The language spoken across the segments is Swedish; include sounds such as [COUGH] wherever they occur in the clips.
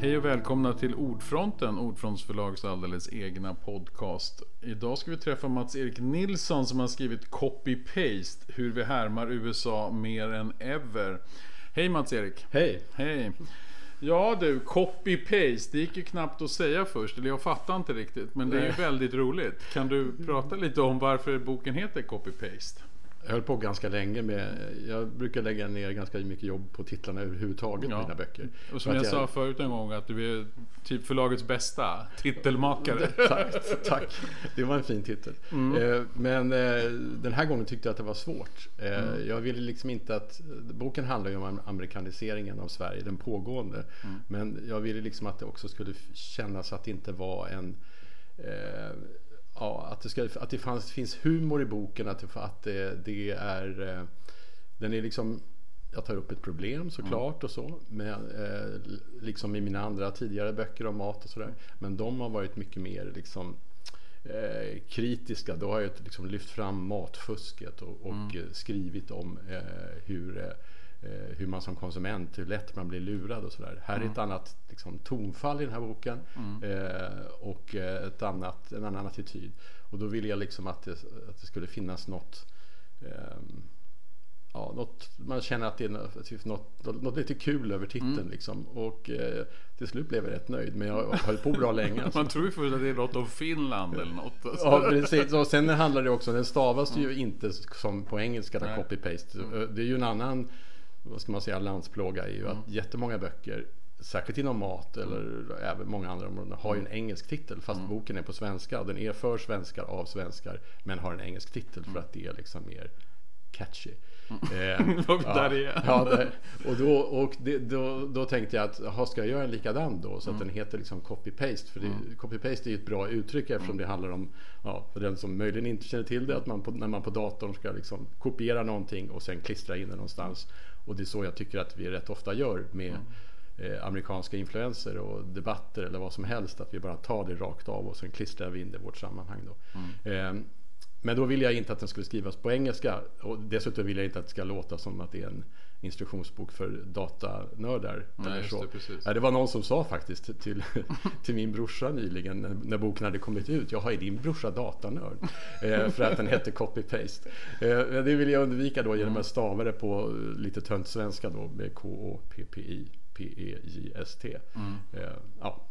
Hej och välkomna till Ordfronten, Ordfrontsförlags alldeles egna podcast. Idag ska vi träffa Mats-Erik Nilsson som har skrivit Copy-Paste, hur vi härmar USA mer än ever. Hej Mats-Erik! Hej! Hej! Ja du, copy-paste, det gick ju knappt att säga först, eller jag fattar inte riktigt, men det är ju väldigt roligt. Kan du prata lite om varför boken heter Copy-Paste? Jag höll på ganska länge med, jag brukar lägga ner ganska mycket jobb på titlarna överhuvudtaget Ja. mina böcker. Och som jag, att sa förut en gång, att du är typ förlagets bästa titelmakare. [LAUGHS] Tack, tack. Det var en fin titel. Mm. Eh, Men eh, den här gången tyckte jag att det var svårt. Eh, Mm. Jag ville liksom inte att... Boken handlar ju om amerikaniseringen av Sverige, den pågående. Mm. Men jag ville liksom att det också skulle kännas att det inte var en... Ja, att det, ska, att det fanns, finns humor i boken, att det, att det, det är... Eh, den är liksom... Jag tar upp ett problem såklart och så. Men, eh, liksom i mina andra tidigare böcker om mat och sådär. Men de har varit mycket mer liksom eh, kritiska. Då har jag liksom lyft fram matfusket och, och eh, skrivit om eh, hur, eh, hur man som konsument, hur lätt man blir lurad och sådär. Här är ett annat liksom, tonfall i den här boken eh, och eh, ett annat, en annan attityd. Och då ville jag liksom att det, att det skulle finnas något ehm, Ja, något, man känner att det är något, typ något, något lite kul över titeln liksom. Och eh, till slut blev jag rätt nöjd. Men jag höll på bra länge. [LAUGHS] Alltså. Man tror ju först att det är något om Finland eller något. Alltså. Ja, precis. Och sen handlar det också, den stavas ju inte som på engelska, där copy-paste. Det är ju en annan, vad ska man säga, landsplåga är ju att jättemånga böcker Särskilt inom mat eller även många andra områden har ju en engelsk titel fast boken är på svenska. Den är för svenskar av svenskar men har en engelsk titel för att det är liksom mer catchy. Eh, [LAUGHS] Och där är. Ja, det, och då, och det, då, då tänkte jag att jaha, ska jag göra en likadan då? Så att den heter liksom copy-paste. För det, copy-paste är ju ett bra uttryck eftersom det handlar om, ja, för den som möjligen inte känner till det, att man på, när man på datorn ska liksom kopiera någonting och sen klistra in det någonstans. Och det är så jag tycker att vi rätt ofta gör med eh, amerikanska influenser och debatter eller vad som helst. Att vi bara tar det rakt av och sen klistrar vi in det i vårt sammanhang. Då. Eh, men då ville jag inte att den skulle skrivas på engelska och dessutom vill jag inte att det ska låta som att det är en instruktionsbok för datanördar. Nej, eller så. det, det var någon som sa faktiskt till, [LAUGHS] till min brorsa nyligen när, när boken hade kommit ut. Jaha, är din brorsa datanörd? [LAUGHS] Eh, för att den hette copy-paste. Eh, det vill jag undvika då genom att stava det på eh, lite tönt svenska då med K-O-P-P-I P-E-J-S-T. Eh, ja.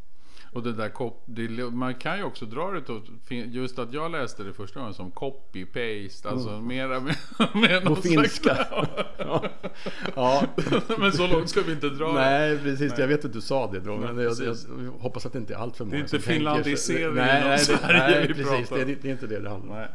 Och det där det, man kan ju också dra det till, just att jag läste det första gången som copy-paste, alltså mera med, [LAUGHS] med På finska. [LAUGHS] ja. ja. [LAUGHS] Men så långt ska vi inte dra det. Nej, precis. Jag vet att du sa det då. Men Nej, jag, jag precis. hoppas att det inte är allt för många är inte som tänker så. finlandisering Nej, av nej, det, Sverige nej vi precis. pratar Det om. är, det är inte det det handlar om. Nej.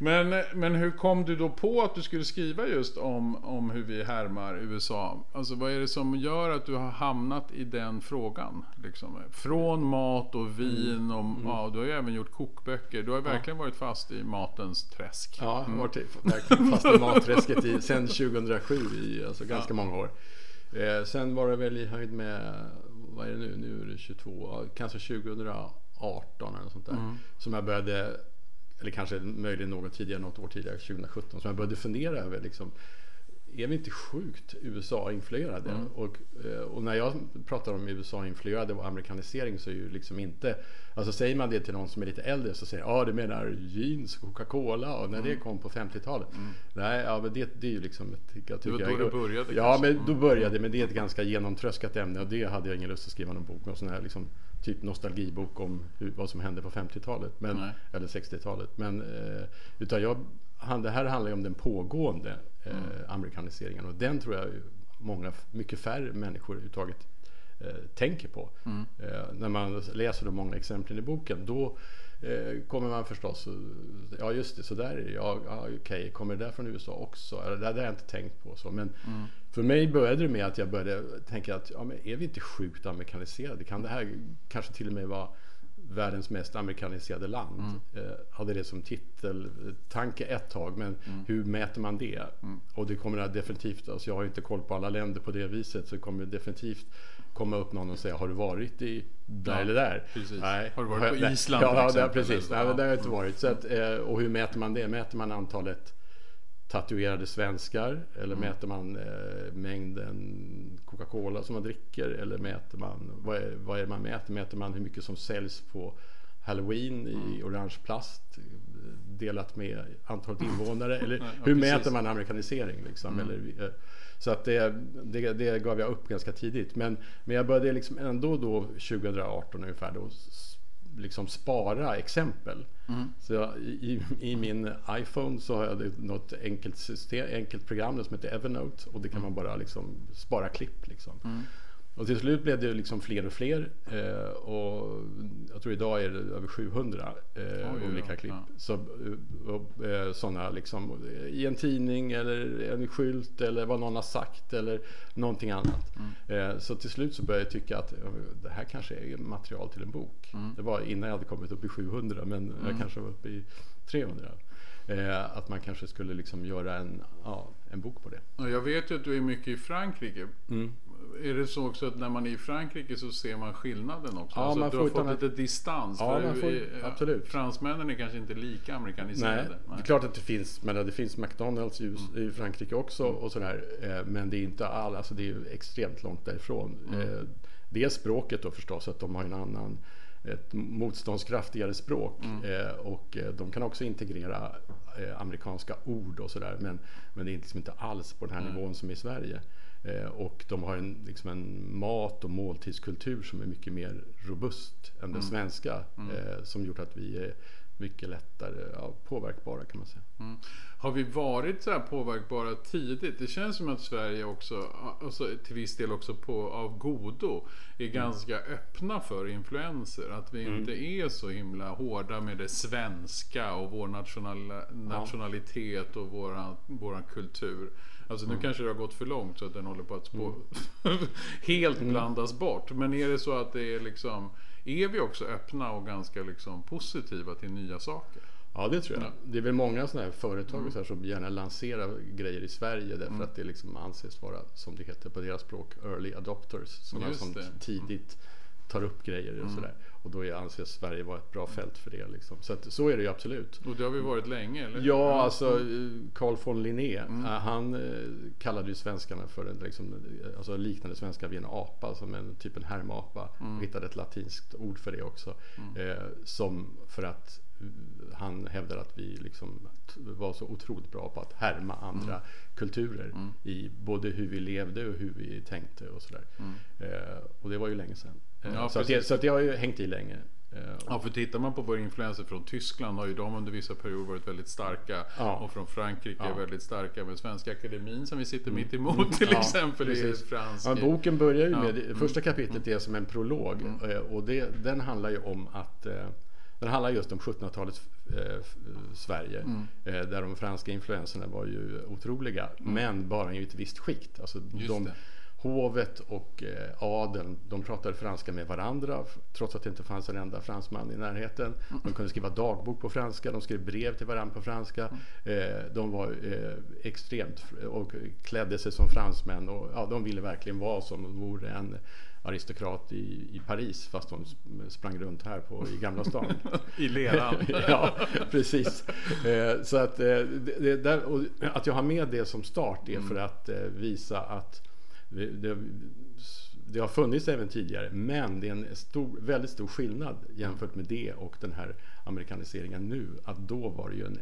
Men, men hur kom du då på att du skulle skriva just om, om hur vi härmar USA? Alltså vad är det som gör att du har hamnat i den frågan? Liksom? Från mat och vin och ja, du har ju även gjort kokböcker. Du har verkligen varit fast i matens träsk. Ja, jag har varit verkligen fast i matträsket i, sen [LAUGHS] 2007 i alltså ganska många år. Eh, sen var det väl i höjd med, vad är det nu, nu är det 22, ja, kanske 2018 eller sånt där. Som jag började, eller kanske möjligen något tidigare, något år tidigare, 2017, som jag började fundera över liksom, är vi inte sjukt USA-influerade? Och, eh, och när jag pratar om USA-influerade och amerikanisering så är ju liksom inte... Alltså säger man det till någon som är lite äldre så säger ja ah, du menar jeans, Coca-Cola och när det kom på 50-talet. Nej, ja men det, det är ju liksom... Ett, jag Det var tycker då jag- det började Ja, kanske. men då började men det är ett ganska genomtröskat ämne och det hade jag ingen lust att skriva någon bok om. Här liksom, typ nostalgibok om hur, vad som hände på 50-talet. Men, Nej. eller 60-talet. Men, eh, utan jag, han, det här handlar ju om den pågående eh, amerikaniseringen och den tror jag många, mycket färre människor överhuvudtaget eh, tänker på. Eh, när man läser de många exemplen i boken då eh, kommer man förstås, ja just det, så där är det, ja, ja okej, kommer det där från USA också? Eller, det där har jag inte tänkt på. Så. Men för mig började det med att jag började tänka att ja, men är vi inte sjukt amerikaniserade? Kan det här kanske till och med vara världens mest amerikaniserade land? Eh, hade det som titeltanke ett tag, men hur mäter man det? Och det kommer definitivt, alltså jag har inte koll på alla länder på det viset, så det kommer definitivt komma upp någon och säga har du varit i där Ja, eller där? precis. Nej. Har du varit på. Island Ja, ja där, precis. Nej, det har jag Ja. inte varit. Så att, eh, och hur mäter man det? Mäter man antalet tatuerade svenskar? Eller mäter man eh, mängden Coca-Cola som man dricker? Eller mäter man, vad är, vad är det man mäter? Mäter man hur mycket som säljs på Halloween i orange plast delat med antalet invånare? [LAUGHS] Eller Ja, hur precis. mäter man amerikanisering? Liksom? Eller, eh, så att det, det, det gav jag upp ganska tidigt. Men, men jag började liksom ändå då 2018 ungefär då liksom spara exempel. Så jag, i, i min iPhone så har jag något enkelt, system, enkelt program som heter Evernote och det kan man bara liksom spara klipp. Liksom. Och till slut blev det liksom fler och fler eh, och jag tror idag är det över 700 eh, oj, olika oj, klipp. ja. Så, och, eh, sådana liksom eh, i en tidning eller en skylt eller vad någon har sagt eller någonting annat. Mm. Eh, så till slut så började jag tycka att eh, det här kanske är material till en bok. Mm. Det var innan jag hade kommit upp i 700 men jag kanske var uppe i 300. Eh, att man kanske skulle liksom göra en, ja, en bok på det. Jag vet ju att du är mycket i Frankrike. Mm. Är det så också att när man är i Frankrike så ser man skillnaden också? Ja, alltså man att du får har fått lite distans? Ja, för man får- eh, absolut. Fransmännen är kanske inte lika Nej, amerikaniserade. det är klart att det finns, men det finns McDonalds i, Mm. Frankrike också och sådär. Eh, men det är inte all, alltså det är extremt långt därifrån. Mm. Eh, dels språket då förstås, att de har en annan ett motståndskraftigare språk Mm. och de kan också integrera amerikanska ord och sådär men, men det är liksom inte alls på den här nivån som i Sverige. Eh, och de har en, liksom en mat och måltidskultur som är mycket mer robust än Mm. den svenska eh, som gjort att vi är mycket lättare ja, påverkbara kan man säga. Mm. Har vi varit så här påverkbara tidigt? Det känns som att Sverige också, alltså till viss del också på, av godo, är Mm. ganska öppna för influenser. Att vi inte är så himla hårda med det svenska och vår national, nationalitet och våra, våran kultur. Alltså Mm. nu kanske det har gått för långt så att den håller på att spå, [LAUGHS] helt Mm. blandas bort. Men är det så att det är liksom, är vi också öppna och ganska liksom positiva till nya saker? Ja, det tror jag. Det är väl många sådana här företag och så här som gärna lanserar grejer i Sverige därför Mm. att det liksom anses vara, som det heter på deras språk, early adopters. Sådana som det. Mm. tidigt tar upp grejer och sådär. Och då anses Sverige vara ett bra fält för det. Liksom. Så, att, så är det ju absolut. Och det har vi varit länge, eller? Ja, alltså eh, Carl von Linné, Mm. eh, han eh, kallade ju svenskarna för en, liksom, alltså liknande svenska vid en apa, som en typ en härmapa. Mm. Hittade ett latinskt ord för det också. Eh, som för att han hävdar att vi liksom var så otroligt bra på att härma andra Mm. kulturer i både hur vi levde och hur vi tänkte och sådär. Eh, och det var ju länge sedan. Eh, Mm. Ja, så, att precis. så att det har ju hängt i länge. Eh, Ja, för tittar man på våra influenser från Tyskland har ju de under vissa perioder varit väldigt starka. Ja. Och från Frankrike Ja. väldigt starka. Men Svenska Akademin som vi sitter mitt emot till Ja, exempel är precis. fransk. Ja, boken börjar ju med, mm. första kapitlet är som en prolog eh, och det, den handlar ju om att den handlar just om 1700-talets eh, f- Sverige Mm. eh, där de franska influenserna var ju otroliga men bara i ett visst skikt. Alltså Mm. Just de, det. Hovet och eh, adeln, de pratade franska med varandra trots att det inte fanns en enda fransman i närheten. Mm. De kunde skriva dagbok på franska, de skrev brev till varandra på franska. Mm. Eh, de var eh, extremt och klädde sig som fransmän och ja, de ville verkligen vara som om de vore en aristokrat i, i Paris fast de sp- sprang runt här på, i Gamla stan. [LAUGHS] I leran. [LAUGHS] ja, precis. Eh, så att, eh, det, där, att jag har med det som start är för att eh, visa att det, det, har funnits även tidigare men det är en stor, väldigt stor skillnad jämfört med det och den här amerikaniseringen nu. Att då var det ju en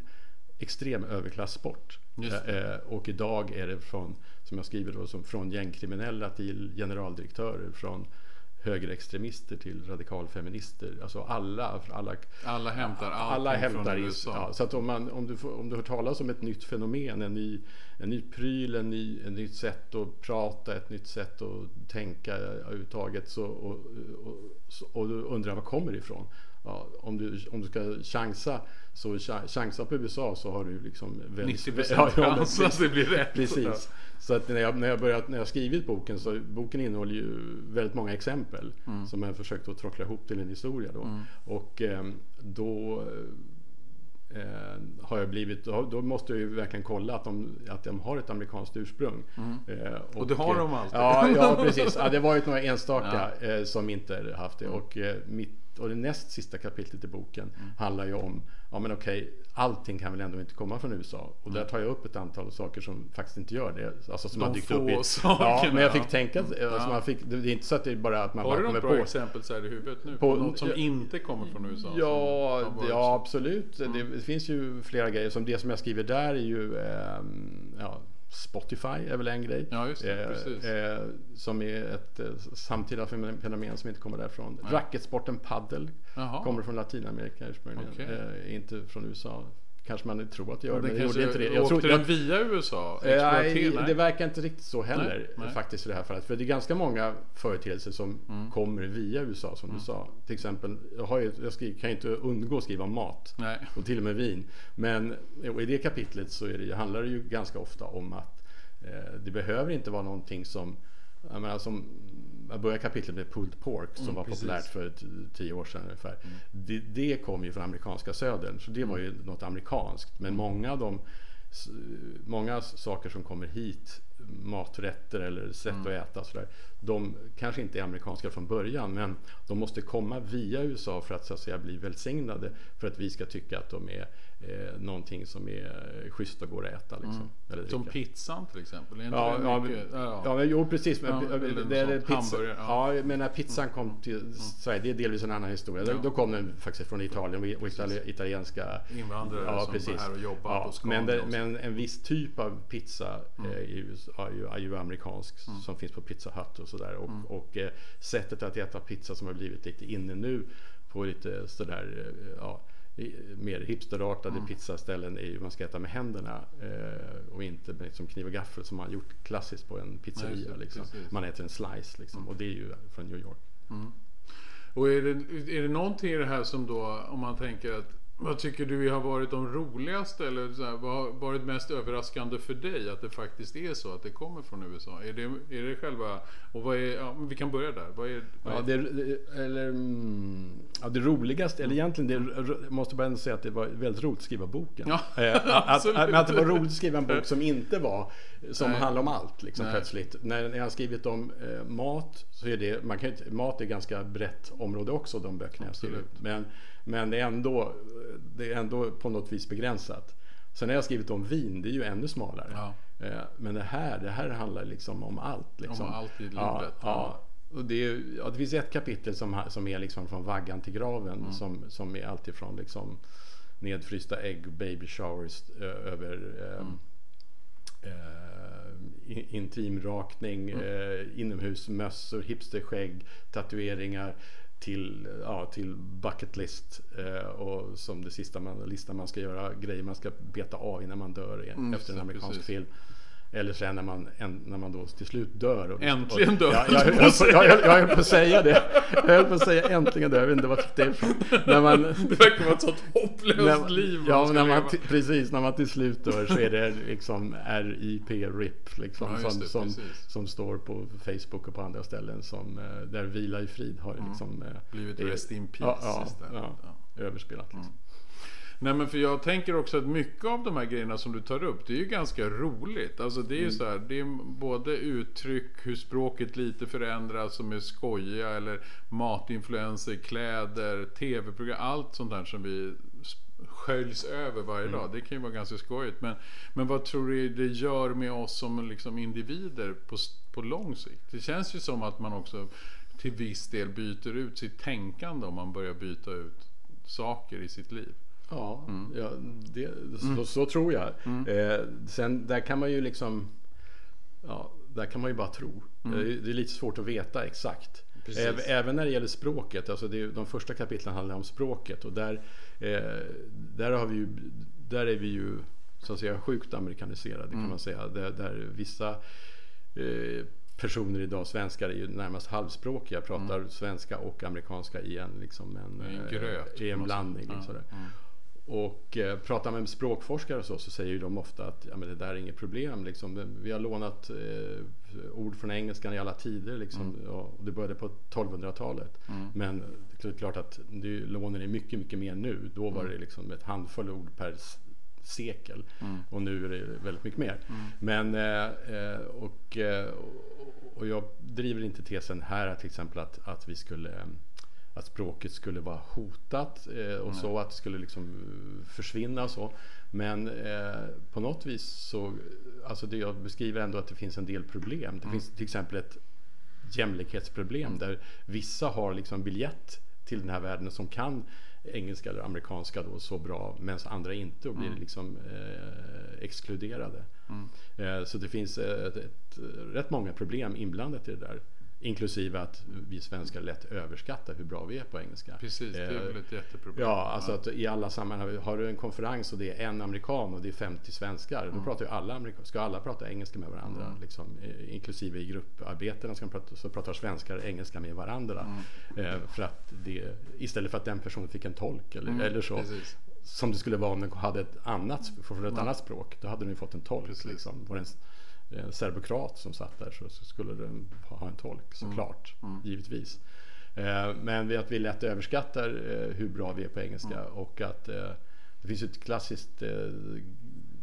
extrem överklassport. Eh, eh, och idag är det från, som jag skriver då, som från gängkriminella till generaldirektörer, från högerextremister till radikalfeminister. Alltså alla, alla Alla hämtar alla hämtar från USA. ja, så att om, man, om, du får, om du hör talas om ett nytt fenomen, en ny, en ny pryl, en ny, ett nytt sätt att prata, ett nytt sätt att tänka överhuvudtaget så, och, och, så- och du undrar var kommer det ifrån? Ja, om, du, om du ska chansa, så cha- chansa på USA så har du liksom... väldigt- 90% ja, ja, men chans att det blir rätt. Precis. Så att när jag, när jag, börjat, när jag skrivit boken så boken innehåller ju väldigt många exempel Mm. som jag försökt att trockla ihop till en historia då. Och ehm, då eh, har jag blivit, då, då måste jag ju verkligen kolla att de, att de har ett amerikanskt ursprung. Eh, Mm. Och det har eh, de alltid. Ja, ja [LAUGHS] precis. Ja, det har varit några enstaka eh, som inte haft det. Och eh, mitt och det näst sista kapitlet i boken mm. handlar ju om, ja men okej, allting kan väl ändå inte komma från USA. Och där tar jag upp ett antal saker som faktiskt inte gör det. Alltså som De har dykt få upp i, sakerna, Ja, men jag fick tänka, alltså man fick, det är inte så att det är bara att man Har bara du kommer något bra på. exempel så här i huvudet nu? På- På, något som ja. inte kommer från USA? Ja, har det, ja absolut. Det, det finns ju flera grejer. Som det som jag skriver där är ju ehm, ja, Spotify är väl en grej. Ja, just det, Eh, eh, som är ett eh, samtida fenomen som inte kommer därifrån. Racketsporten paddel kommer från Latinamerika ursprungligen. Okej. Eh, inte från USA. Kanske man tror att det gör, Ja, men det det gjorde inte det. Jag åkte den via USA? Eh, Nej, det verkar inte riktigt så heller Nej, nej. faktiskt i det här fallet. För det är ganska många företeelser som Mm. kommer via USA som du sa. Till exempel, jag, ju, jag skri- kan ju inte undgå att skriva mat Nej. och till och med vin. Men i det kapitlet så det, handlar det ju ganska ofta om att eh, det behöver inte vara någonting som jag menar, som jag börjar kapitlet med pulled pork som var Mm, precis. Mm. populärt för tio år sedan ungefär. Det, det kom ju från amerikanska södern så det var ju något amerikanskt. Men många av de Många saker som kommer hit maträtter eller sätt Mm. att äta sådär. De kanske inte är amerikanska från början men de måste komma via USA för att så att säga bli välsignade för att vi ska tycka att de är eh, någonting som är schysst och går att äta. Liksom, eller Mm. Som pizzan till exempel? Ja, det ja, mycket? ja, ja, men, jo precis. Men, Ja, det, eller det, är något pizza, ja. ja. men när pizzan kom till Sverige, det är delvis en annan historia. Då, Ja. då kom den faktiskt från Italien och itali, italienska Invandrare Ja, som precis. var här och jobbade Ja, på Scania men, det. Mm. men en viss typ av pizza eh, i USA är ju, är ju amerikansk som finns på Pizza Hut och sådär. Och, Mm. och eh, sättet att äta pizza som har blivit lite inne nu på lite sådär eh, ja, mer hipsterartade Mm. pizzaställen är ju man ska äta med händerna eh, och inte med liksom kniv och gaffel som man gjort klassiskt på en Nej, pizzeria. det, liksom. Man äter en slice liksom, och det är ju från New York. Och är det, är det någonting i det här som då, om man tänker att vad tycker du har varit de roligaste eller så här, vad har varit mest överraskande för dig att det faktiskt är så att det kommer från USA? Är det, är det själva, och vad är, ja, vi kan börja där. Vad är, vad Ja, det, det- eller, mm, ja, det roligaste, eller egentligen, det, jag måste bara ändå säga att det var väldigt roligt att skriva boken. Ja, Eh, att, att, men att det var roligt att skriva en bok som inte var, som Nej. handlar om allt liksom, Nej. plötsligt. När, när jag har skrivit om eh, mat, så är det, man kan ju mat är ett ganska brett område också, de böckerna jag. Absolut. Men, men det, är ändå, det är ändå på något vis begränsat. Sen har jag skrivit om vin, det är ju ännu smalare. Ja. Eh, Men det här, det här handlar liksom om allt. Liksom. Om allt i livet, Ja, ja. Och det, är, ja, det finns ett kapitel som, som är liksom från vaggan till graven. Mm. Som, som är alltifrån liksom nedfrysta ägg, baby showers eh, över eh, Mm. eh, in- intimrakning, Mm. eh, inomhusmössor, hipsterskägg, tatueringar till, ja, till bucket list eh, och som det sista man, listan man ska göra, grejer man ska beta av innan man dör Mm, efter en amerikansk precis. film. Eller sen när man, en, när man då till slut dör. Och, Äntligen och, dör, Ja, jag, jag jag, jag, jag, höll på att säga det. Jag höll på att säga äntligen dör. Jag vet inte vad det är ifrån. När man, [LAUGHS] det verkar vara ett sånt hopplöst liv man ja, när man, precis, när man till slut dör så är det liksom RIP RIP liksom, Ja, som, det, som, som står på Facebook och på andra ställen som eh, där Vila i frid har liksom eh, Mm. Blivit är- rest in peace ja, ja, ja, Ja. Mm. Nej men för jag tänker också att mycket av de här grejerna som du tar upp, det är ju ganska roligt. Alltså det är Mm. ju så här, det är både uttryck, hur språket lite förändras som är skojiga eller matinfluenser, kläder, tv-program, allt sånt där som vi sköljs över varje Mm. dag. Det kan ju vara ganska skojigt. Men, men vad tror du det gör med oss som liksom individer på, på lång sikt? Det känns ju som att man också till viss del byter ut sitt tänkande om man börjar byta ut saker i sitt liv. Ja, Mm. ja det, så, så tror jag. Eh, sen där kan man ju liksom Ja, där kan man ju bara tro. Eh, Det är lite svårt att veta exakt. Mm. Precis. Äv, även när det gäller språket, alltså det är, de första kapitlen handlar om språket och där, eh, där, har vi ju, där är vi ju så att säga sjukt amerikaniserade Mm. kan man säga. Där, där vissa eh, personer idag, svenskar, är ju närmast halvspråkiga, pratar svenska och amerikanska i en, liksom en, Mm. En eh, gröt, i en blandning. Liksom Ja, mm. Och eh, pratar man med språkforskare och så, så säger de ofta att ja, men det där är inget problem. Liksom. Vi har lånat eh, ord från engelskan i alla tider. Liksom. Mm. Och det började på 1200-talet. Men det är klart att är- lånen är mycket, mycket mer nu. Då var Mm. det liksom ett handfull ord per sekel. Och nu är det väldigt mycket mer. Mm. Men, eh, eh, och, eh, och jag driver inte tesen här till exempel att, att vi skulle att språket skulle vara hotat eh, och så att det skulle liksom eh, försvinna och så. Men eh, på något vis så, alltså det jag beskriver ändå att det finns en del problem. Det mm. finns till exempel ett jämlikhetsproblem mm. där vissa har liksom biljett till den här världen som kan engelska eller amerikanska då så bra medan andra inte och blir mm. liksom eh, exkluderade. Mm. Eh, så det finns ett, ett, rätt många problem inblandat i det där. Inklusive att vi svenskar lätt överskattar hur bra vi är på engelska. Precis, det är väl ett eh, jätteproblem. Ja, alltså att i alla sammanhang. Har du en konferens och det är en amerikan och det är 50 svenskar. Mm. Då pratar ju alla, ska alla prata engelska med varandra. Mm. Liksom, eh, inklusive i grupparbetena ska prata, så pratar svenskar engelska med varandra. Mm. Eh, för att det, istället för att den personen fick en tolk eller, mm, eller så. Precis. Som det skulle vara om den hade ett annat, för ett annat språk. Då hade den ju fått en tolk. Liksom. Den, en serbokrat som satt där så, skulle den ha en tolk såklart, mm. Mm. givetvis. Eh, men att vi lätt överskattar eh, hur bra vi är på engelska mm. och att eh, det finns ett klassiskt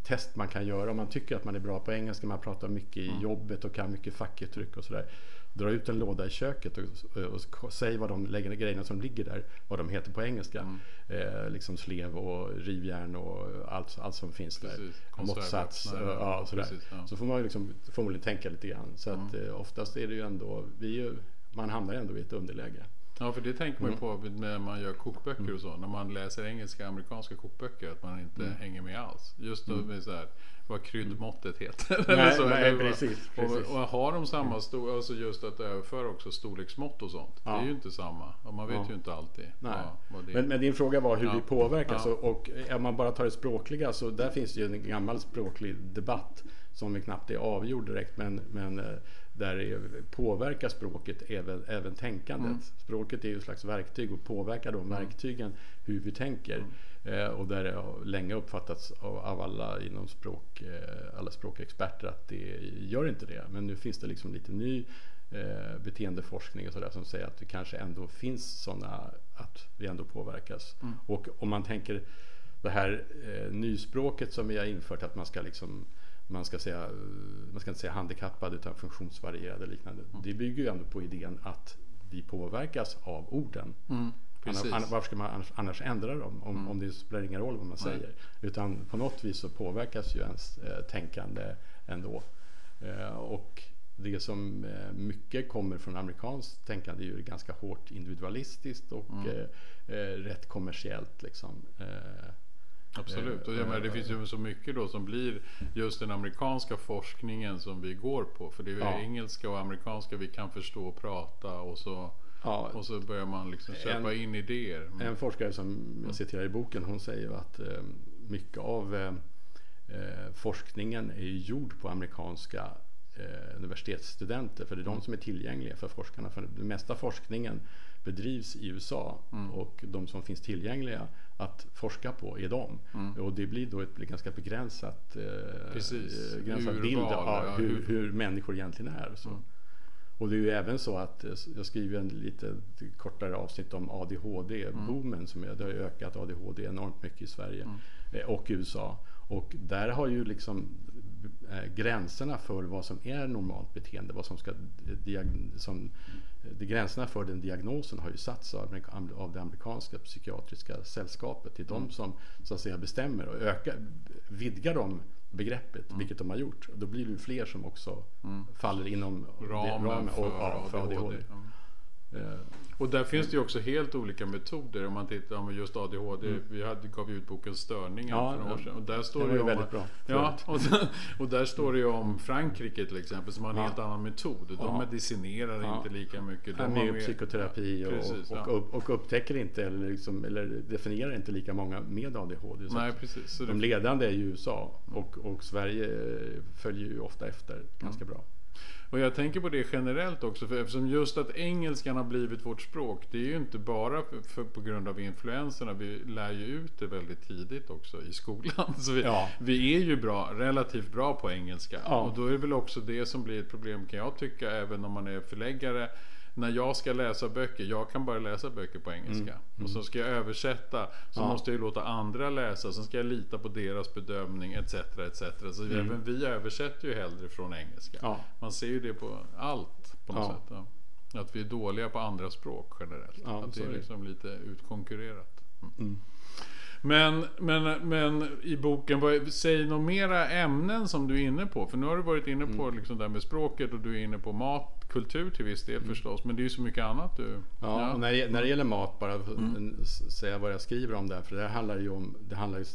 test man kan göra om man tycker att man är bra på engelska, man pratar mycket i mm. jobbet och kan mycket fackuttryck och sådär dra ut en låda i köket och, och, och säg vad de lägger, grejerna som ligger där, vad de heter på engelska. Mm. Eh, liksom slev och rivjärn och allt, allt som finns precis. där. Måttsats. Ja, sådär. Precis, ja. Så får man ju liksom förmodligen tänka lite grann. Så att mm. eh, oftast är det ju ändå, vi ju, man hamnar ändå i ett underläge. Ja, för det tänker man ju mm. på när man gör kokböcker mm. och så. När man läser engelska amerikanska kokböcker. Att man inte mm. hänger med alls. Just då mm. så här, vad kryddmåttet heter. Nej, så, nej precis, precis. Och, har de samma stor, alltså just att överföra också storleksmått och sånt. Ja. Det är ju inte samma. Och man vet ja. ju inte alltid. Nej. Vad, vad men, men, din fråga var hur vi påverkas. Och, och om man bara tar det språkliga så där finns det ju en gammal språklig debatt som knappt är avgjord direkt. Men, men eh, där det påverkar språket även, även tänkandet. Mm. Språket är ju ett slags verktyg och påverkar de mm. verktygen hur vi tänker. Mm. Eh, och där det har länge uppfattats av, av alla inom språk, eh, alla språkexperter att det gör inte det. Men nu finns det liksom lite ny eh, beteendeforskning och sådär som säger att det kanske ändå finns sådana, att vi ändå påverkas. Mm. Och om man tänker det här eh, nyspråket som vi har infört att man ska liksom man ska, säga, man ska inte säga handikappad utan funktionsvarierad och liknande. Mm. Det bygger ju ändå på idén att vi påverkas av orden. Mm. Annars, varför ska man annars, annars ändra dem om, mm. om det spelar ingen roll vad man säger? Nej. Utan på något vis så påverkas ju ens eh, tänkande ändå. Eh, och det som eh, mycket kommer från amerikanskt tänkande är ju ganska hårt individualistiskt och mm. Eh, eh, rätt kommersiellt. Liksom. Absolut, och jag menar, det finns ju så mycket då som blir just den amerikanska forskningen som vi går på. För det är ja. engelska och amerikanska vi kan förstå och prata och så Ja, och så börjar man liksom köpa en, in idéer. Mm. En forskare som jag citerar i boken hon säger att eh, mycket av eh, eh, forskningen är gjord på amerikanska eh, universitetsstudenter för det är de som är tillgängliga för forskarna. För den mesta forskningen bedrivs i USA mm. och de som finns tillgängliga att forska på är de. Mm. Och det blir då ett ganska begränsat, eh, Precis. begränsad bild av ja, hur, hur, människor egentligen är. Så. Mm. Och det är ju även så att jag skriver en lite kortare avsnitt om ADHD-boomen mm. som det har ökat ADHD enormt mycket i Sverige mm. Eh, och USA. Och där har ju liksom eh, gränserna för vad som är normalt beteende, vad som ska som, de gränserna för den diagnosen har ju satts av, av det amerikanska psykiatriska sällskapet. Det är mm. de som så att säga bestämmer och ökar, vidgar de begreppet, mm. vilket de har gjort. Då blir det fler som också mm. faller inom ramen, ramen för, och, ja, för ADHD. ADHD. Och där finns det ju också helt olika metoder om man tittar på just ADHD. Mm. Vi hade, gav ut boken Störningen ja, för några år sedan. Och där står det, det om, bra. Ja, och, och, där står det ju om Frankrike till exempel som har en ja. helt annan metod. De ja. medicinerar ja. inte lika mycket. De har mer psykoterapi och, precis, och, och, och, upptäcker inte eller, liksom, eller definierar inte lika många med ADHD. Nej, precis. de ledande är ju USA och, och Sverige följer ju ofta efter ganska mm. bra. Och jag tänker på det generellt också, för eftersom just att engelskan har blivit vårt språk, det är ju inte bara för, för, på grund av influenserna. Vi lär ju ut det väldigt tidigt också i skolan. [LAUGHS] Så vi, ja. vi är ju bra, relativt bra på engelska. Ja. Och då är det väl också det som blir ett problem kan jag tycka, även om man är förläggare när jag ska läsa böcker, jag kan bara läsa böcker på engelska. Mm. Mm. Och så ska jag översätta, så ja. måste jag låta andra läsa, sen ska jag lita på deras bedömning etc. etc. Så mm. även vi översätter ju hellre från engelska. Ja. Man ser ju det på allt på något ja. sätt. Att vi är dåliga på andra språk generellt. Ja, att det är liksom lite utkonkurrerat. Mm. Men, men, men i boken, vad, säg några mera ämnen som du är inne på. För nu har du varit inne på Mm. liksom det här med språket och du är inne på mat, kultur till viss del förstås. Men det är ju så mycket annat du... Mm. Ja, och när, det- när det gäller mat, bara Mm. säga vad jag skriver om där. För det här handlar ju om, det handlar ju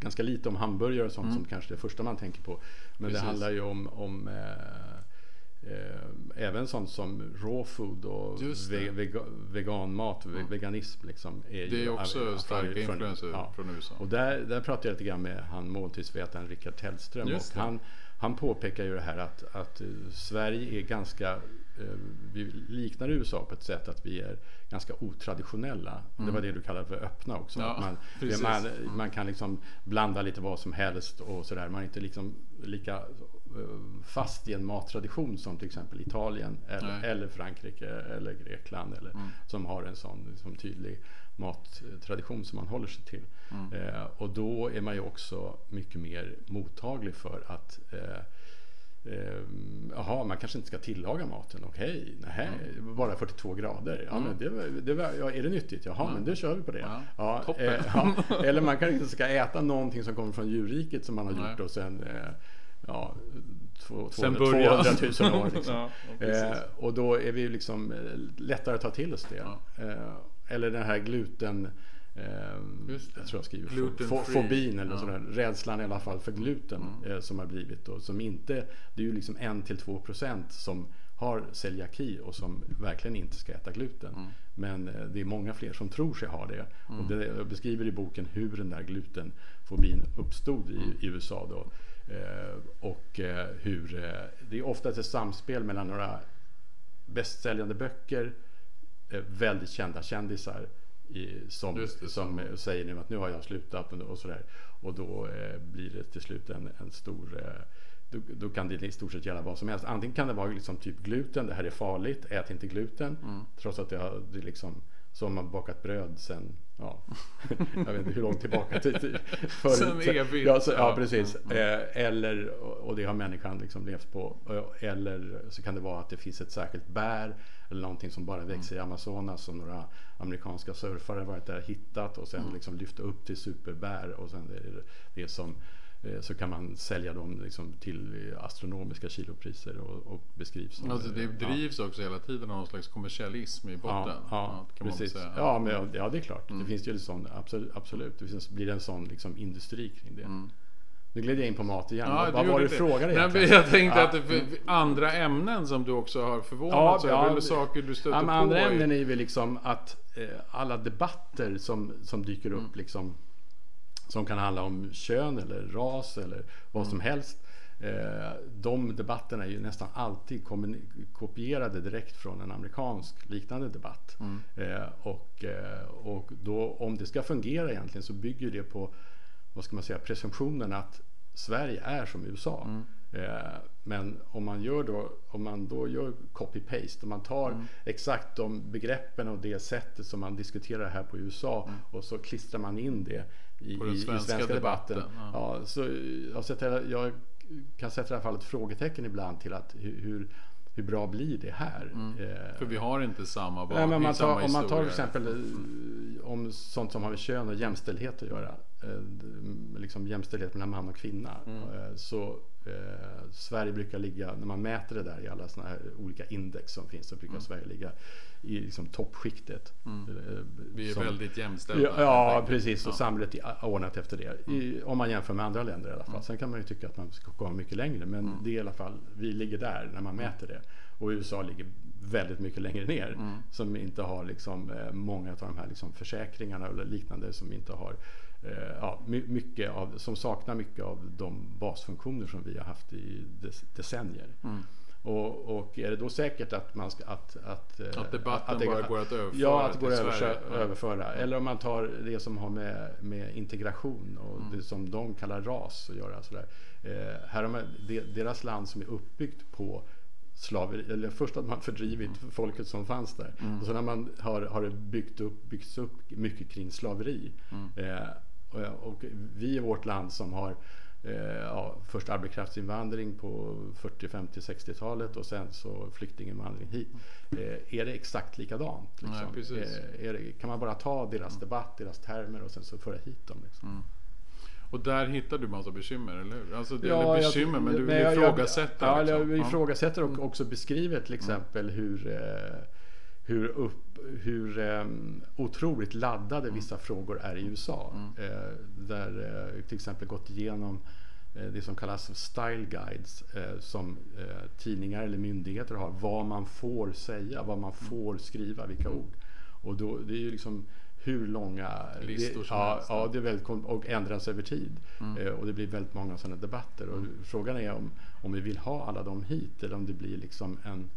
ganska lite om hamburgare och sånt som kanske är det första man tänker på. Men Mm. Precis. det handlar ju om, om eh, eh, även sånt som raw food och ve, vega, veganmat, ve, veganism liksom. Är Det är också starka från- influenser ja. från USA. Och där, där pratade jag lite grann med han måltidsvetaren Rickard Tellström. Och han, han påpekar ju det här att, att eh, Sverige är ganska, eh, vi liknar USA på ett sätt att vi är ganska otraditionella. Det var det du kallade för öppna också. Mm. Ja, att man, [LAUGHS] precis. man, man kan liksom blanda lite vad som helst och sådär. Man är inte liksom lika eh, fast i en mattradition som till exempel Italien eller, eller Frankrike eller Grekland eller, Mm. som har en sån liksom, tydlig mattradition som man håller sig till. Eh, och då är man ju också mycket mer mottaglig för att eh, eh, Jaha, man kanske inte ska tillaga maten. Okej, nej, bara 42 grader. Ja, men det, var- det var, ja, är det nyttigt? Jaha, men det kör vi på det. Ja, Ja, eh, ja, eller man kanske inte ska äta någonting som kommer från djurriket som man har Nej. gjort och sen eh, ja, två, Sen 200, början. 200 000 år. Liksom. Ja, precis. eh, och då är vi liksom eh, lättare att ta till oss det. Ja. Eh, eller den här gluten Eh, jag tror jag skriver fobin eller Ja. sådär. Rädslan i alla fall för gluten Mm. eh, som har blivit och som inte, det är ju liksom 1-2 procent som har celiaki och som verkligen inte ska äta gluten. Mm. Men eh, det är många fler som tror sig ha det. Och det, jag beskriver i boken hur den där glutenfobin uppstod Mm. i, i USA då. Eh, och eh, hur det är ofta ett samspel mellan några bästsäljande böcker, väldigt kända kändisar i, som, som eh, säger nu att nu har jag slutat och, sådär. Och då eh, blir det till slut en, en stor eh, då, då kan det i stort sett gälla vad som helst. Antingen kan det vara liksom typ gluten, det här är farligt, ät inte gluten. Mm. Trots att det har det är liksom som man bakat bröd sen, ja, jag vet inte hur långt tillbaka till, förut. Sen evigt. Ja, så, ja precis. mm, Eh, eller, och det har människan liksom levt på. Eh, Eller så kan det vara att det finns ett särskilt bär eller någonting som bara växer i Amazonas som några amerikanska surfare varit där och hittat och sen Mm. liksom lyft upp till superbär och sen är det, det som så kan man sälja dem liksom till astronomiska kilopriser och, och beskrivs som Alltså det ja. drivs också hela tiden av någon slags kommersialism i botten. Ja, ja precis. Ja, men, ja, ja, det är klart. Mm. Det finns ju en sån, absolut. absolut. Det finns, blir en sån liksom, industri kring det. Nu gled jag in på mat igen. Mm. Ja, vad var gjorde du frågade egentligen? Jag tänkte Ja. att det för andra ämnen som du också har förvånat Ja, ja, över, eller saker du stöter Ja, men på. andra ämnen är ju liksom att eh, alla debatter som, som dyker upp Mm. liksom som kan handla om kön eller ras eller vad Mm. som helst. Eh, de debatterna är ju nästan alltid kopierade direkt från en amerikansk liknande debatt. Mm. Eh, och, eh, och då, om det ska fungera egentligen så bygger det på vad ska man säga, presumtionen att Sverige är som USA. Mm. Men om man, gör då, om man då gör copy-paste, om man tar Mm. exakt de begreppen och det sättet som man diskuterar här på USA och så klistrar man in det i, Mm. På den i, i svenska svenska debatten. debatten, Ja. så jag, sätter, jag kan sätta i alla fall ett frågetecken ibland till att hur, hur, bra blir det här? Eh, För vi har inte samma barn, Nej, men samma om man tar till exempel eh, om sånt som har med kön och jämställdhet att göra. Eh, Liksom jämställdhet mellan man och kvinna. eh, Så eh, Sverige brukar ligga, när man mäter det där i alla såna här olika index som finns, så brukar Sverige ligga i liksom toppskiktet. Eh, Vi är som- väldigt jämställda. Ja, ja precis. Och samhället är ordnat efter det. I, om man jämför med andra länder i alla fall. Sen kan man ju tycka att man ska komma mycket längre. Men det är i alla fall, vi ligger där när man mäter det. Och USA ligger väldigt mycket längre ner. Som inte har liksom, många av de här liksom försäkringarna eller liknande som inte har ja, my- mycket av, som saknar mycket av de basfunktioner som vi har haft i dec- decennier. Och, och är det då säkert att man ska att, att, eh, Att debatten det- bara går att överföra Ja, att det går att överföra. Ja. överföra. Eller om man tar det som har med, med integration och Mm. det som de kallar ras att göra. Sådär. Eh, här har man, de, deras land som är uppbyggt på slaveri, eller först att man fördrivit Mm. folket som fanns där. Och sen när man har, har det byggt upp, byggts upp mycket kring slaveri. Mm. Eh, och, och vi i vårt land som har eh, ja, först arbetskraftsinvandring på 40, 50, 60-talet och sen så flyktinginvandring hit. Eh, är det exakt likadant? Liksom? Nej. Eh, det, kan man bara ta deras debatt, deras termer och sen så föra hit dem? Liksom? Och där hittar du massa bekymmer, eller hur? Alltså, det Ja, är jag- bekymmer, men du men jag- jag- liksom. jag Ja. ifrågasätter och också beskriver till exempel hur, eh, hur, upp, hur eh, otroligt laddade vissa frågor är i USA. Eh, där eh, till exempel gått igenom eh, det som kallas style guides eh, som eh, tidningar eller myndigheter har. Vad man får säga, vad man får skriva, vilka ord. Och då, det är ju liksom hur långa Listor det, som ja, helst. ja, det är väldigt och ändras över tid. Eh, och det blir väldigt många sådana debatter. Och frågan är om, om vi vill ha alla dem hit eller om det blir liksom en,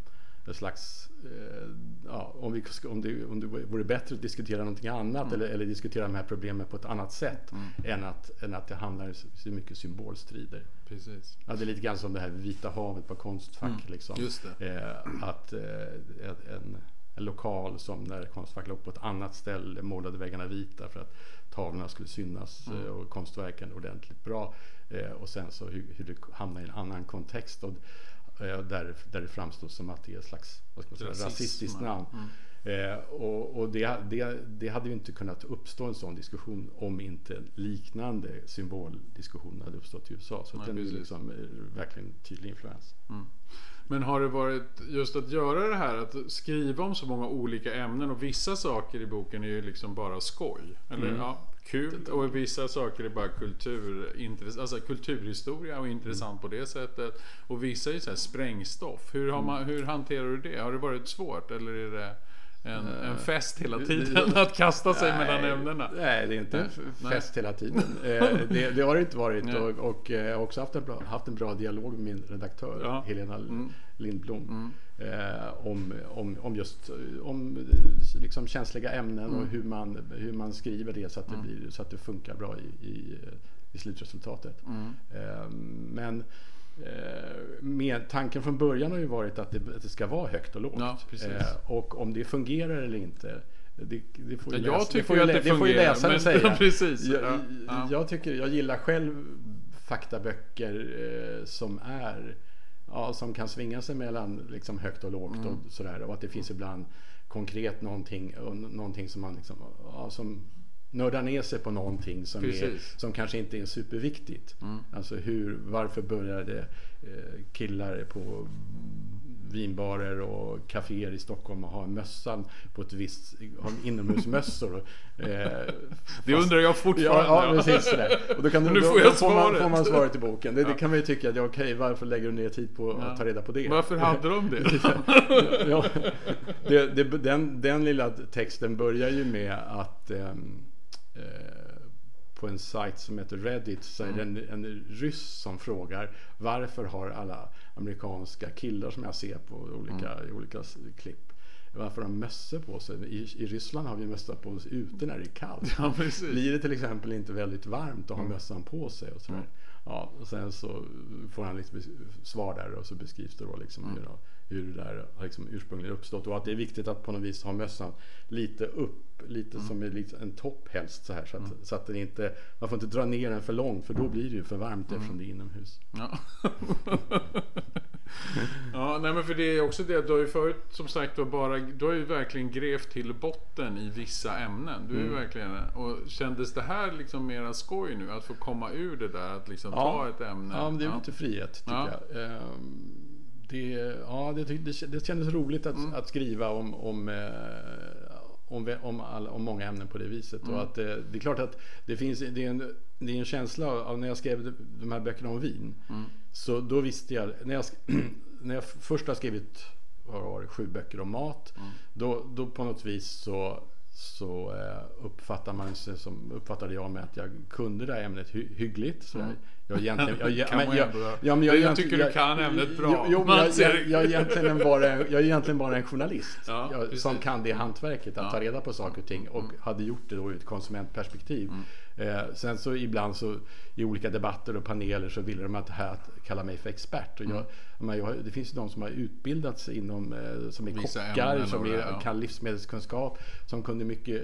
en slags... Eh, ja, om, vi, om, det, om det vore bättre att diskutera någonting annat eller, eller diskutera de här problemen på ett annat sätt än, att, än att det handlar så så mycket symbolstrider. Precis. Ja, det är lite grann som det här Vita havet på Konstfack. Liksom. just Eh, att eh, en, en lokal som där Konstfack låg på ett annat ställe målade väggarna vita för att tavlorna skulle synas eh, och konstverken ordentligt bra. Eh, och sen så hur, hur det hamnar i en annan kontext. Och, där, där det framstår som att det är ett slags vad ska man säga, Rasism, rasistiskt namn. Eh, och och det, det, det hade ju inte kunnat uppstå en sån diskussion om inte liknande symboldiskussion hade uppstått i USA. Så Nej, det är liksom eh, verkligen tydlig influens. Men har det varit just att göra det här att skriva om så många olika ämnen och vissa saker i boken är ju liksom bara skoj. Eller Mm. ja, kul och vissa saker är bara kultur, alltså kulturhistoria och intressant på det sättet. Och vissa är så här sprängstoff. Hur, har man, hur hanterar du det? Har det varit svårt eller är det en, en fest hela tiden att kasta sig mellan ämnena? Nej, det är inte en Nej. fest hela tiden. [LAUGHS] Eh, det, det har det inte varit. Nej. Och, och eh, jag har också haft en, bra, haft en bra dialog med min redaktör Ja. Helena Mm. Lindblom. Eh, om, om, om just om eh, liksom känsliga ämnen Mm. och hur man, hur man skriver det så att det, blir, så att det funkar bra i, i, i slutresultatet. Mm. Eh, men eh, med, tanken från början har ju varit att det, att det ska vara högt och lågt. Ja. Eh, och om det fungerar eller inte det, det får ju Ja, jag läsa- tycker ju att lä- det får ju fungerar, läsaren men- säga. [LAUGHS] precis, Jag, ja, ja. jag, tycker, jag gillar själv faktaböcker eh, som är ja, som kan svinga sig mellan liksom, högt och lågt Mm. och sådär. Och att det finns ibland konkret någonting, någonting som man liksom, ja, som nördar ner sig på någonting som, är, som kanske inte är superviktigt. Alltså hur, varför började eh, killar på vinbarer och kaféer i Stockholm och ha mössan på ett visst, ha inomhusmössor. [LAUGHS] Eh, Det undrar jag fortfarande. Ja, ja precis sådär. Och då, kan du, Nu då, får jag då får, man, får man svaret i boken. Det, det kan man ju tycka, att, ja, okej, varför lägger du ner tid på att ta reda på det? Varför hade de det? [LAUGHS] ja, det, det, den, den lilla texten börjar ju med att eh, på en sajt som heter Reddit så är det en, en ryss som frågar varför har alla amerikanska killar som jag ser på olika, i olika klipp varför har de mössor på sig? I, I Ryssland har vi mössa på oss ute när det är kallt. [LAUGHS] Ja. Blir det till exempel inte väldigt varmt att ha mössan på sig och sådär. Ja, och sen så får han lite bes- svar där och så beskrivs det då liksom hur, hur det där har liksom ursprungligen uppstått och att det är viktigt att på något vis ha mössan lite upp, lite som en, topp helst så här så att, så att den inte, man får inte dra ner den för långt för då blir det ju för varmt eftersom det är inomhus. Ja. [LAUGHS] ja, nej men för det är också det du har ju förut som sagt då bara, du har ju verkligen grävt till botten i vissa ämnen. Du är Mm. verkligen, och kändes det här liksom mera skoj nu? Att få komma ur det där, att liksom ta ett ämne? Ja, men det är lite frihet tycker Ja. jag. Ehm, Det, ja, det, det, det kändes roligt att, Mm. att skriva om, om, eh, om, om, all, om många ämnen på det viset. Mm. Och att, eh, det är klart att det finns det är en, det är en känsla av när jag skrev de- här böckerna om vin. Mm. Så då visste jag, när jag, [CLEARS THROAT] när jag först har skrivit vad var det, sju böcker om mat. Mm. Då, då på något vis så, så eh, uppfattar man sig som, uppfattade jag med att jag kunde det här ämnet hy, hyggligt. Så jag, jag egentligen, jag, jag, [LAUGHS] Mm. Man jag, ja, men Jag egentligen- tycker du kan ämnet bra. Jo, men jag, jag, det. jag, är egentligen bara, jag är egentligen bara en journalist. Ja, jag, som kan det hantverket, att Ja. Mm. ta reda på saker och ting. Och hade gjort det då ur ett konsumentperspektiv. Eh, sen så ibland så i olika debatter och paneler så ville de att, här, att kalla mig för expert. Och jag, men jag, det finns ju de som har utbildat sig inom, eh, som är Vissa kockar, som det, är, ja. kan livsmedelskunskap, som kunde mycket,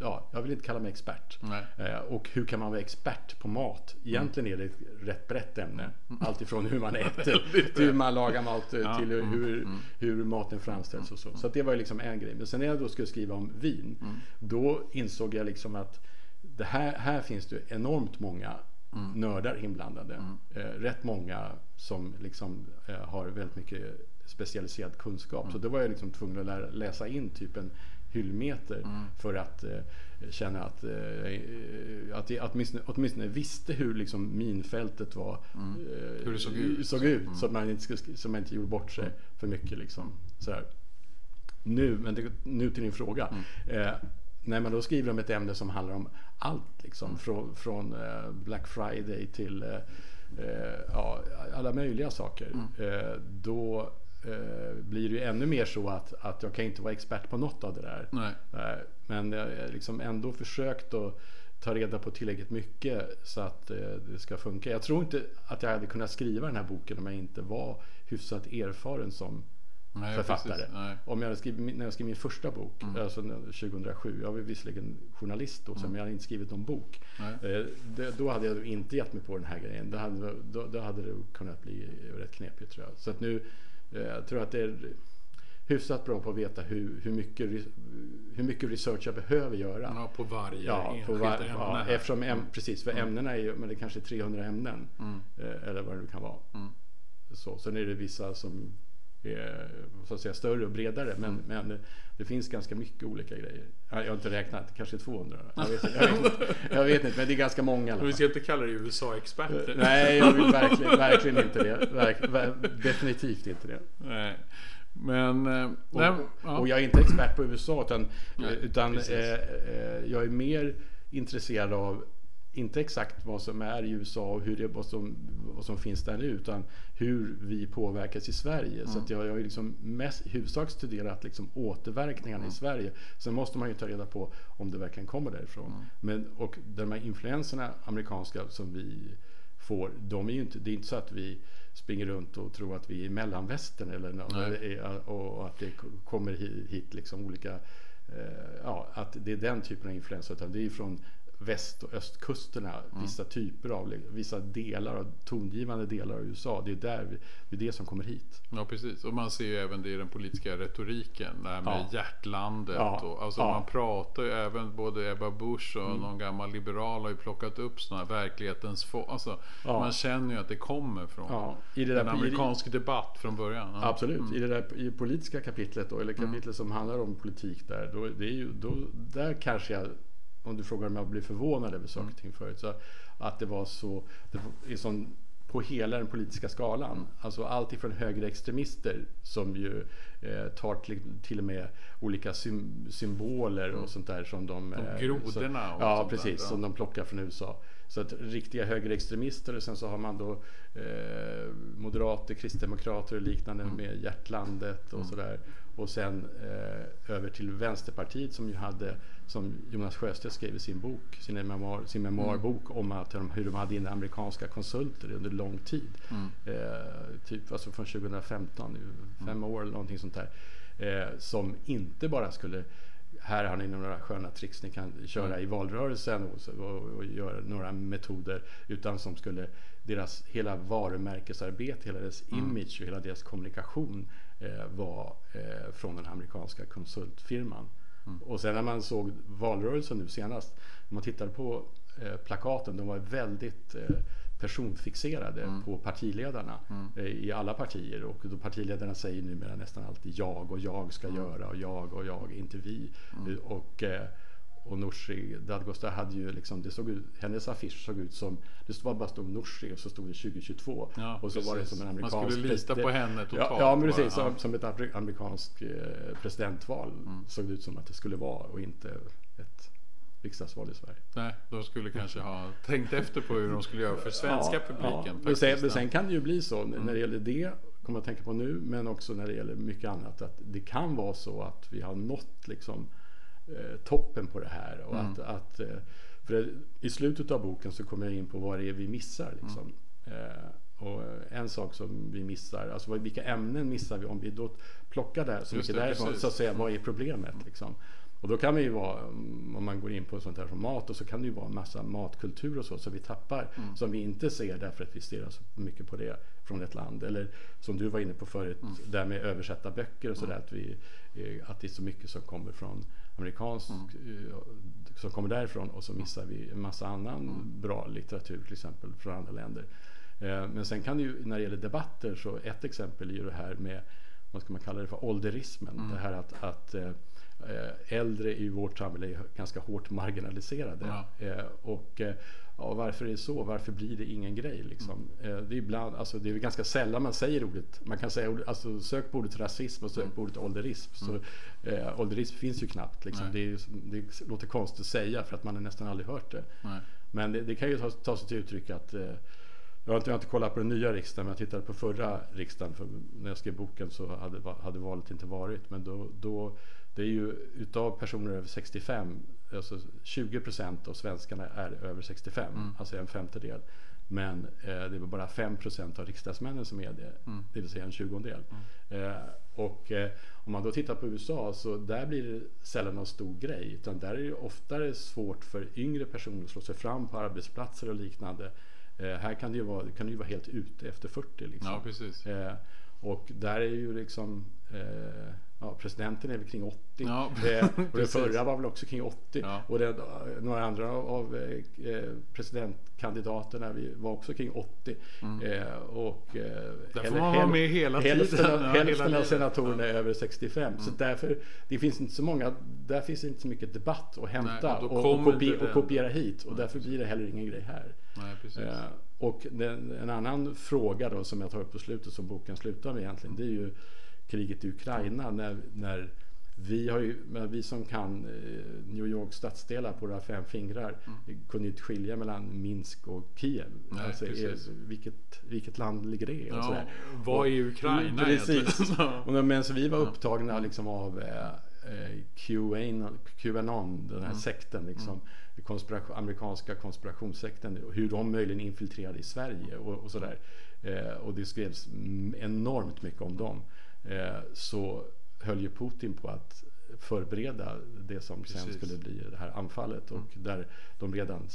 ja, jag vill inte kalla mig expert. Eh, och hur kan man vara expert på mat? Egentligen är det rätt brett ämne. Alltifrån hur man [LAUGHS] äter till hur man lagar mat, eh, till hur, hur, hur maten framställs och så. Så det var liksom en grej. Men sen när jag då skulle skriva om vin, då insåg jag liksom att det här, här finns det enormt många nördar inblandade. Eh, rätt många som liksom eh, har väldigt mycket specialiserad kunskap. Så då var jag liksom tvungen att lära, läsa in typ en hyllmeter för att eh, känna att, eh, att jag åtminstone, åtminstone visste hur liksom minfältet var. Eh, Hur det såg ut. såg ut så, att man inte, så man inte gjorde bort sig för mycket. Liksom. Sådär. Nu, men det, nu till din fråga. Eh, när man då skriver om ett ämne som handlar om allt, liksom, från, från eh, Black Friday till eh, eh, ja, alla möjliga saker. Eh, då eh, blir det ju ännu mer så att, att jag kan inte vara expert på något av det där. Nej. Eh, Men jag har liksom ändå försökt att ta reda på tillräckligt mycket så att eh, det ska funka. Jag tror inte att jag hade kunnat skriva den här boken om jag inte var hyfsat erfaren som Nej, författare. precis. Om jag hade skrivit, när jag skrev min första bok, alltså när- 2007, jag var visserligen journalist då, så men jag hade inte skrivit någon bok. Eh, det, då hade jag inte gett mig på den här grejen. Då hade, då, då hade det kunnat bli rätt knepigt tror jag. Så att nu jag tror att det är hyfsat bra på att veta hur, hur, mycket, hur mycket research jag behöver göra. Ja, på varje Ja, enskilt var, ämne. ja, eftersom äm, precis, för ämnena är ju, men det kanske är 300 ämnen. Eh, eller vad det nu kan vara. Så, sen är det vissa som så att säga, större och bredare. Men, men det finns ganska mycket olika grejer. Ja, Jag har inte räknat, kanske 200. Jag vet, jag vet, inte, [LAUGHS] jag vet inte, men det är ganska många Men vi ska inte kalla dig USA-experter. Nej, jag vill [LAUGHS] verkligen, verkligen inte det. Verk, ver, definitivt inte det. Nej. Men... eh, Och, nej, ja. och jag är inte expert på USA utan, Nej, utan eh, eh, jag är mer intresserad av inte exakt vad som är i USA och hur det, vad, som, vad som finns där nu utan hur vi påverkas i Sverige. Så att jag, jag har liksom mest, huvudsak studerat liksom återverkningarna i Sverige. Sen måste man ju ta reda på om det verkligen kommer därifrån. Men, och de här influenserna amerikanska som vi får, de är inte, det är inte så att vi springer runt och tror att vi är i mellanvästern eller nå- Nej. är- och, att det ko- kommer hit, liksom olika, eh, ja, att det är den typen av influenser. Utan det är från väst och östkusterna, vissa typer av, vissa delar av, tongivande delar av USA. Det är där vi, det är det som kommer hit. Ja precis, och man ser ju även det i den politiska retoriken. Det här med Ja. hjärtlandet. Ja. Och, alltså Ja. Man pratar ju även, både Ebba Busch och Mm. någon gammal liberal har ju plockat upp sådana här verklighetens få, alltså, Ja. Man känner ju att det kommer från i det en där- i- amerikansk debatt från början. Ja. Absolut. I det där i politiska kapitlet då, eller kapitlet som handlar om politik där, då, det är ju, då, där kanske jag, om du frågar om jag blir förvånad över saker och ting förut, så att det var så, det är sån, på hela den politiska skalan. Alltså allt ifrån högerextremister som ju eh, tar till, till och med olika sym, symboler och sånt där som de... eh, grodorna så, och Ja, där, precis. ja. Som de plockar från USA. Så att riktiga högerextremister och sen så har man då eh, moderater, kristdemokrater och liknande Mm. med hjärtlandet och sådär. Och sen eh, över till Vänsterpartiet som ju hade, som Jonas Sjöstedt skrev i sin bok, sin, memoar, sin memoarbok Mm. om att hur de hade in amerikanska konsulter under lång tid. Mm. Eh, typ alltså från 2015, i fem år eller någonting sånt där. Eh, som inte bara skulle här har ni några sköna tricks ni kan köra i valrörelsen och, och, och göra några metoder. Utan som skulle, deras hela varumärkesarbete, hela deras image och hela deras kommunikation eh, var eh, från den amerikanska konsultfirman. Och sen när man såg valrörelsen nu senast, när man tittade på eh, plakaten, de var väldigt eh, personfixerade på partiledarna eh, i alla partier. Och då partiledarna säger numera nästan alltid jag och jag ska göra och jag och jag, inte vi. Eh, Och, eh, och Nooshi Dadgostar hade ju liksom, det såg ut, hennes affisch såg ut som, det var bara stod Nooshi och så stod det 2022. Ja, och så var det precis. som en Man amerikansk skulle lita på henne totalt Ja, ja men precis. ja. Som, som ett amer- amerikanskt eh, presidentval såg det ut som att det skulle vara och inte ett riksdagsval i Sverige. Nej, de skulle kanske ha tänkt efter på hur de skulle göra för svenska publiken. Men sen, men ja. sen kan det ju bli så när det gäller det, kommer jag att tänka på nu, men också när det gäller mycket annat, att det kan vara så att vi har nått liksom eh, toppen på det här. Och att, att, eh, för i slutet av boken så kommer jag in på vad det är vi missar. Liksom. Eh, och en sak som vi missar, alltså vilka ämnen missar vi om vi då plockar där så Just mycket det, därifrån, precis. så att säga, vad är problemet? Liksom? Och då kan vi ju vara, mm, om man går in på sånt här som mat, och så kan det ju vara en massa matkultur och så, som vi tappar, Mm. som vi inte ser därför att vi stirrar så mycket på det från ett land. Eller som du var inne på förut, Mm. där med översätta böcker och sådär, att, vi, eh, att det är så mycket som kommer från amerikansk, Mm. eh, som kommer därifrån och så missar vi en massa annan Mm. bra litteratur till exempel från andra länder. Eh, Men sen kan det ju, när det gäller debatter, så ett exempel är ju det här med, vad ska man kalla det för, ålderismen. Mm. Det här att, att eh, äldre i vårt samhälle är ganska hårt marginaliserade. Ja. Eh, Och eh, ja, varför är det så? Varför blir det ingen grej? Liksom? Mm. Eh, Det, är ibland, alltså, det är ganska sällan man säger ordet. Man kan säga alltså, sök på ordet rasism och sök Mm. på ordet ålderism. Så, eh, ålderism finns ju knappt. Liksom. Det, är, det låter konstigt att säga för att man har nästan aldrig hört det. Nej. Men det, det kan ju ta, ta sig till uttryck att eh, jag har, inte, jag har inte kollat på den nya riksdagen, men jag tittade på förra riksdagen. För när jag skrev boken så hade, hade valet inte varit. Men då, då, det är ju utav personer över 65, alltså 20 procent av svenskarna är över 65, alltså en femtedel. Men eh, det är bara 5 procent av riksdagsmännen som är det, det vill säga en tjugondel. Eh, och eh, om man då tittar på USA så där blir det sällan någon stor grej. Utan där är det oftare svårt för yngre personer att slå sig fram på arbetsplatser och liknande. Eh, här kan det ju vara, kan det ju vara helt ute efter 40 liksom. Ja, precis. Eh, och där är ju liksom eh, ja, presidenten är väl kring 80. Ja, eh, och [LAUGHS] den förra var väl också kring 80. Ja. Och den, några andra av eh, eh, presidentkandidaterna var också kring 80. Eh, och, eh, Mm. Där får man vara med hela hälften, tiden. av- hälften hela av senatorerna är över 65. Så därför, det finns inte så många, där finns inte så mycket debatt att hämta och då och, och, kopi, och kopiera hit. Och därför blir det heller ingen grej här. Nej. Eh, och den, en annan fråga då som jag tar upp på slutet som boken slutar med egentligen det är ju kriget i Ukraina när, när vi, har ju, men vi som kan eh, New Yorks stadsdelar på våra fem fingrar kunde ju inte skilja mellan Minsk och Kiev. Mm. Nej, alltså, är, precis. vilket, vilket land ligger det i? Och Ja, vad är Ukraina Precis. egentligen? [LAUGHS] Ja. Och medan vi var upptagna liksom av eh, eh, QAnon, QAnon, den här Mm. sekten, liksom, konspiration, amerikanska konspirationssekten, och hur de möjligen infiltrerade i Sverige och, och sådär. Eh, och det skrevs mm, enormt mycket om dem. Eh, så höll ju Putin på att förbereda det som sen Precis. skulle bli det här anfallet och där de redan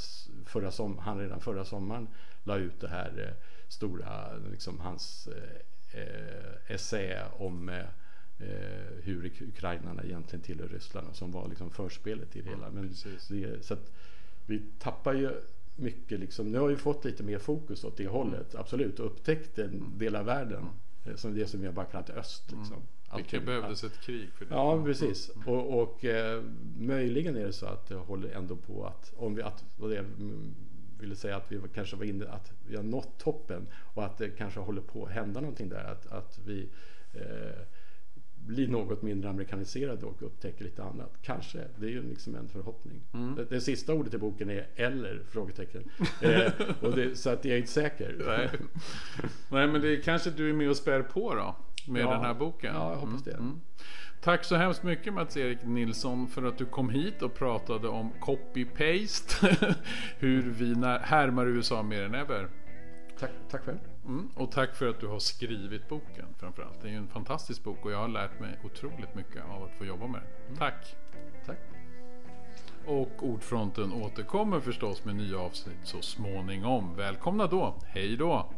förra som, han redan förra sommaren la ut det här eh, stora, liksom hans eh, eh, essä om eh, hur uk- ukrainarna egentligen tillhör Ryssland och som var liksom förspelet i det hela. Men det, så vi tappar ju mycket liksom. Nu har vi fått lite mer fokus åt det hållet, absolut. Och upptäckt en del av världen. Eh, Som det som vi har bara kallat öst. Liksom. Det Allting. behövdes ett krig för det. Ja, precis. Och, och eh, möjligen är det så att det håller ändå på att, om vi, att, vad det jag mm, ville säga att vi kanske var inne, att vi har nått toppen och att det kanske håller på att hända någonting där. Att, att vi eh, blir något mindre amerikaniserade och upptäcker lite annat. Kanske, det är ju liksom en förhoppning. Det, det sista ordet i boken är eller? frågetecken. [LAUGHS] Eh, och det, så att jag är inte säker. Nej. Nej, men det är kanske du är med och spär på då? Med Ja. den här boken? Ja, jag hoppas det. Tack så hemskt mycket Mats-Erik Nilsson för att du kom hit och pratade om copy-paste. [LAUGHS] Hur vi när- härmar USA mer än ever. Tack, tack själv. Mm. Och tack för att du har skrivit boken framförallt. Det är ju en fantastisk bok och jag har lärt mig otroligt mycket av att få jobba med den. Tack! Tack. Och Ordfronten återkommer förstås med nya avsnitt så småningom. Välkomna då! Hej då!